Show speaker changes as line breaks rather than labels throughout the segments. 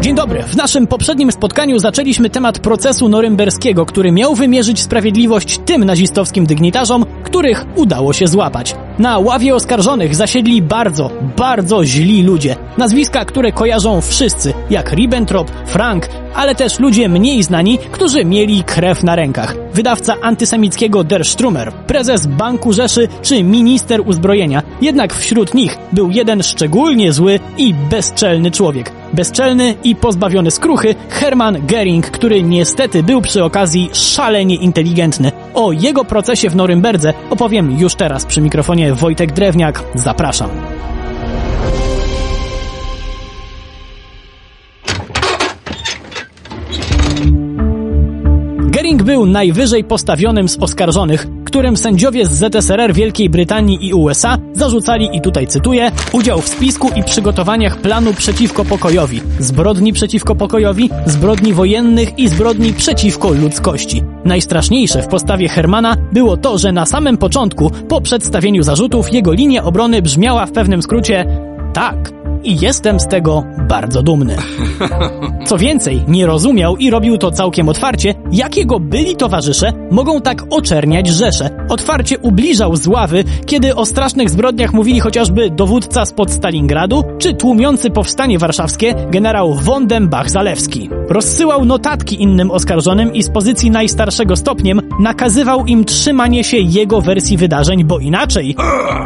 Dzień dobry. W naszym poprzednim spotkaniu zaczęliśmy temat procesu norymberskiego, który miał wymierzyć sprawiedliwość tym nazistowskim dygnitarzom, których udało się złapać. Na ławie oskarżonych zasiedli bardzo, bardzo źli ludzie. Nazwiska, które kojarzą wszyscy, jak Ribbentrop, Frank, ale też ludzie mniej znani, którzy mieli krew na rękach. Wydawca antysemickiego Der Strummer, prezes Banku Rzeszy czy minister uzbrojenia. Jednak wśród nich był jeden szczególnie zły i bezczelny człowiek. Bezczelny i pozbawiony skruchy Hermann Gering, który niestety był przy okazji szalenie inteligentny. O jego procesie w Norymberdze opowiem już teraz przy mikrofonie Wojtek Drewniak. Zapraszam. Gering był najwyżej postawionym z oskarżonych, którym sędziowie z ZSRR Wielkiej Brytanii i USA zarzucali, i tutaj cytuję, udział w spisku i przygotowaniach planu przeciwko pokojowi, zbrodni przeciwko pokojowi, zbrodni wojennych i zbrodni przeciwko ludzkości. Najstraszniejsze w postawie Hermana było to, że na samym początku, po przedstawieniu zarzutów, jego linia obrony brzmiała w pewnym skrócie tak, i jestem z tego bardzo dumny. Co więcej, nie rozumiał i robił to całkiem otwarcie, jak jego byli towarzysze mogą tak oczerniać Rzeszę. Otwarcie ubliżał z ławy, kiedy o strasznych zbrodniach mówili chociażby dowódca spod Stalingradu, czy tłumiący powstanie warszawskie generał Wondembach-Zalewski. Rozsyłał notatki innym oskarżonym i z pozycji najstarszego stopniem nakazywał im trzymanie się jego wersji wydarzeń, bo inaczej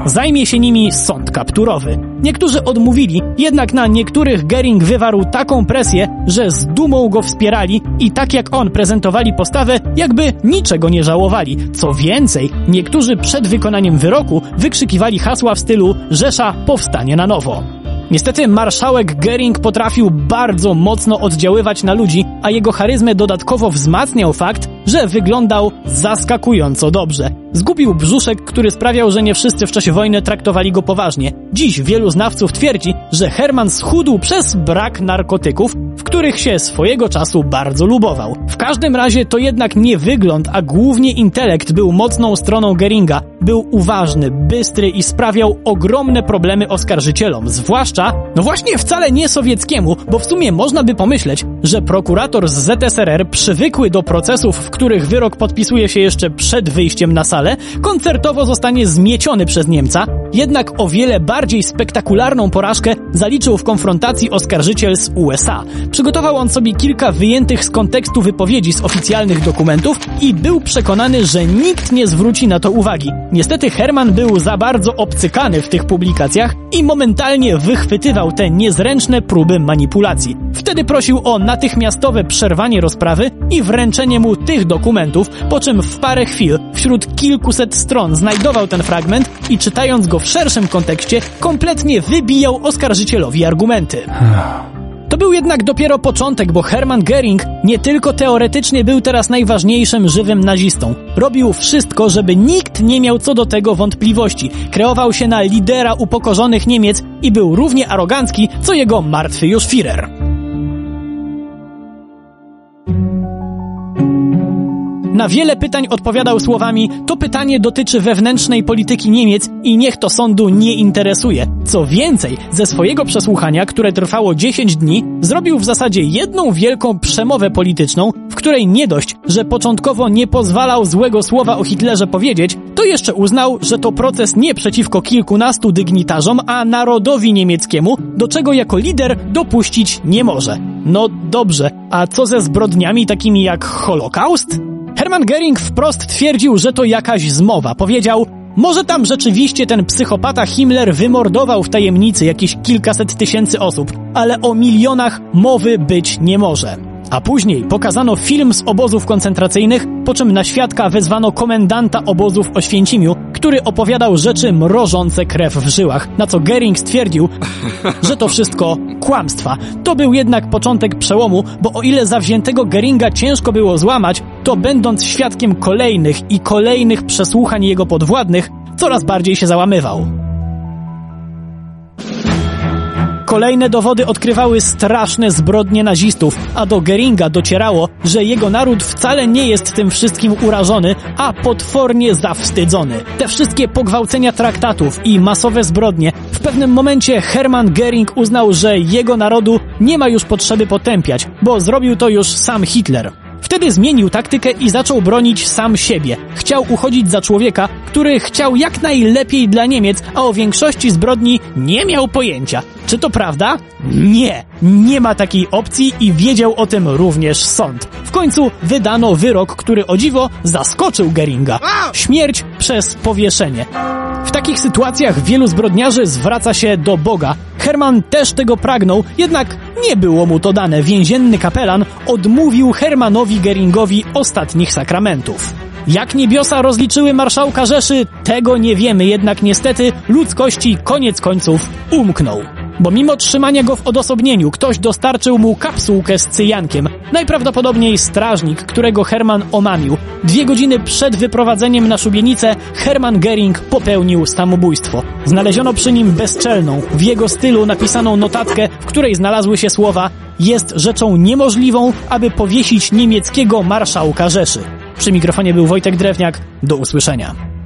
zajmie się nimi sąd kapturowy. Niektórzy odmówili, jednak na niektórych Gering wywarł taką presję, że z dumą go wspierali i tak jak on prezentowali postawę, jakby niczego nie żałowali. Co więcej, niektórzy przed wykonaniem wyroku wykrzykiwali hasła w stylu Rzesza powstanie na nowo. Niestety marszałek Gering potrafił bardzo mocno oddziaływać na ludzi, a jego charyzmę dodatkowo wzmacniał fakt, że wyglądał zaskakująco dobrze. Zgubił brzuszek, który sprawiał, że nie wszyscy w czasie wojny traktowali go poważnie. Dziś wielu znawców twierdzi, że Herman schudł przez brak narkotyków, w których się swojego czasu bardzo lubował. W każdym razie to jednak nie wygląd, a głównie intelekt był mocną stroną Geringa. Był uważny, bystry i sprawiał ogromne problemy oskarżycielom, zwłaszcza, no właśnie wcale nie sowieckiemu, bo w sumie można by pomyśleć, że prokurator z ZSRR przywykły do procesów, w których wyrok podpisuje się jeszcze przed wyjściem na salę, koncertowo zostanie zmieciony przez Niemca, jednak o wiele bardziej spektakularną porażkę zaliczył w konfrontacji oskarżyciel z USA. Przygotował on sobie kilka wyjętych z kontekstu wypowiedzi z oficjalnych dokumentów i był przekonany, że nikt nie zwróci na to uwagi. Niestety Herman był za bardzo obcykany w tych publikacjach i momentalnie wychwytywał te niezręczne próby manipulacji. Wtedy prosił o natychmiastowe przerwanie rozprawy i wręczenie mu tych dokumentów, po czym w parę chwil wśród kilkuset stron znajdował ten fragment i czytając go w szerszym kontekście kompletnie wybijał oskarżycielowi argumenty. To był jednak dopiero początek, bo Hermann Göring nie tylko teoretycznie był teraz najważniejszym żywym nazistą. Robił wszystko, żeby nikt nie miał co do tego wątpliwości. Kreował się na lidera upokorzonych Niemiec i był równie arogancki, co jego martwy już Führer. Na wiele pytań odpowiadał słowami: To pytanie dotyczy wewnętrznej polityki Niemiec i niech to sądu nie interesuje. Co więcej, ze swojego przesłuchania, które trwało 10 dni, zrobił w zasadzie jedną wielką przemowę polityczną, w której nie dość, że początkowo nie pozwalał złego słowa o Hitlerze powiedzieć, to jeszcze uznał, że to proces nie przeciwko kilkunastu dygnitarzom, a narodowi niemieckiemu, do czego jako lider dopuścić nie może. No dobrze, a co ze zbrodniami takimi jak Holokaust? Hermann Göring wprost twierdził, że to jakaś zmowa. Powiedział, może tam rzeczywiście ten psychopata Himmler wymordował w tajemnicy jakieś kilkaset tysięcy osób, ale o milionach mowy być nie może. A później pokazano film z obozów koncentracyjnych, po czym na świadka wezwano komendanta obozu w Oświęcimiu, który opowiadał rzeczy mrożące krew w żyłach, na co Gering stwierdził, że to wszystko kłamstwa. To był jednak początek przełomu, bo o ile zawziętego Geringa ciężko było złamać, to będąc świadkiem kolejnych i kolejnych przesłuchań jego podwładnych, coraz bardziej się załamywał. Kolejne dowody odkrywały straszne zbrodnie nazistów, a do Geringa docierało, że jego naród wcale nie jest tym wszystkim urażony, a potwornie zawstydzony. Te wszystkie pogwałcenia traktatów i masowe zbrodnie w pewnym momencie Hermann Gering uznał, że jego narodu nie ma już potrzeby potępiać, bo zrobił to już sam Hitler. Wtedy zmienił taktykę i zaczął bronić sam siebie. Chciał uchodzić za człowieka, który chciał jak najlepiej dla Niemiec, a o większości zbrodni nie miał pojęcia. Czy to prawda? Nie. Nie ma takiej opcji i wiedział o tym również sąd. W końcu wydano wyrok, który o dziwo zaskoczył Geringa. Śmierć przez powieszenie. W takich sytuacjach wielu zbrodniarzy zwraca się do Boga. Herman też tego pragnął, jednak nie było mu to dane. Więzienny kapelan odmówił Hermanowi Geringowi ostatnich sakramentów. Jak niebiosa rozliczyły marszałka Rzeszy, tego nie wiemy, jednak niestety ludzkości koniec końców umknął. Bo mimo trzymania go w odosobnieniu, ktoś dostarczył mu kapsułkę z cyjankiem. Najprawdopodobniej strażnik, którego Herman omamił. Dwie godziny przed wyprowadzeniem na szubienicę Hermann Gering popełnił samobójstwo. Znaleziono przy nim bezczelną, w jego stylu napisaną notatkę, w której znalazły się słowa jest rzeczą niemożliwą, aby powiesić niemieckiego marszałka Rzeszy. Przy mikrofonie był Wojtek Drewniak. Do usłyszenia.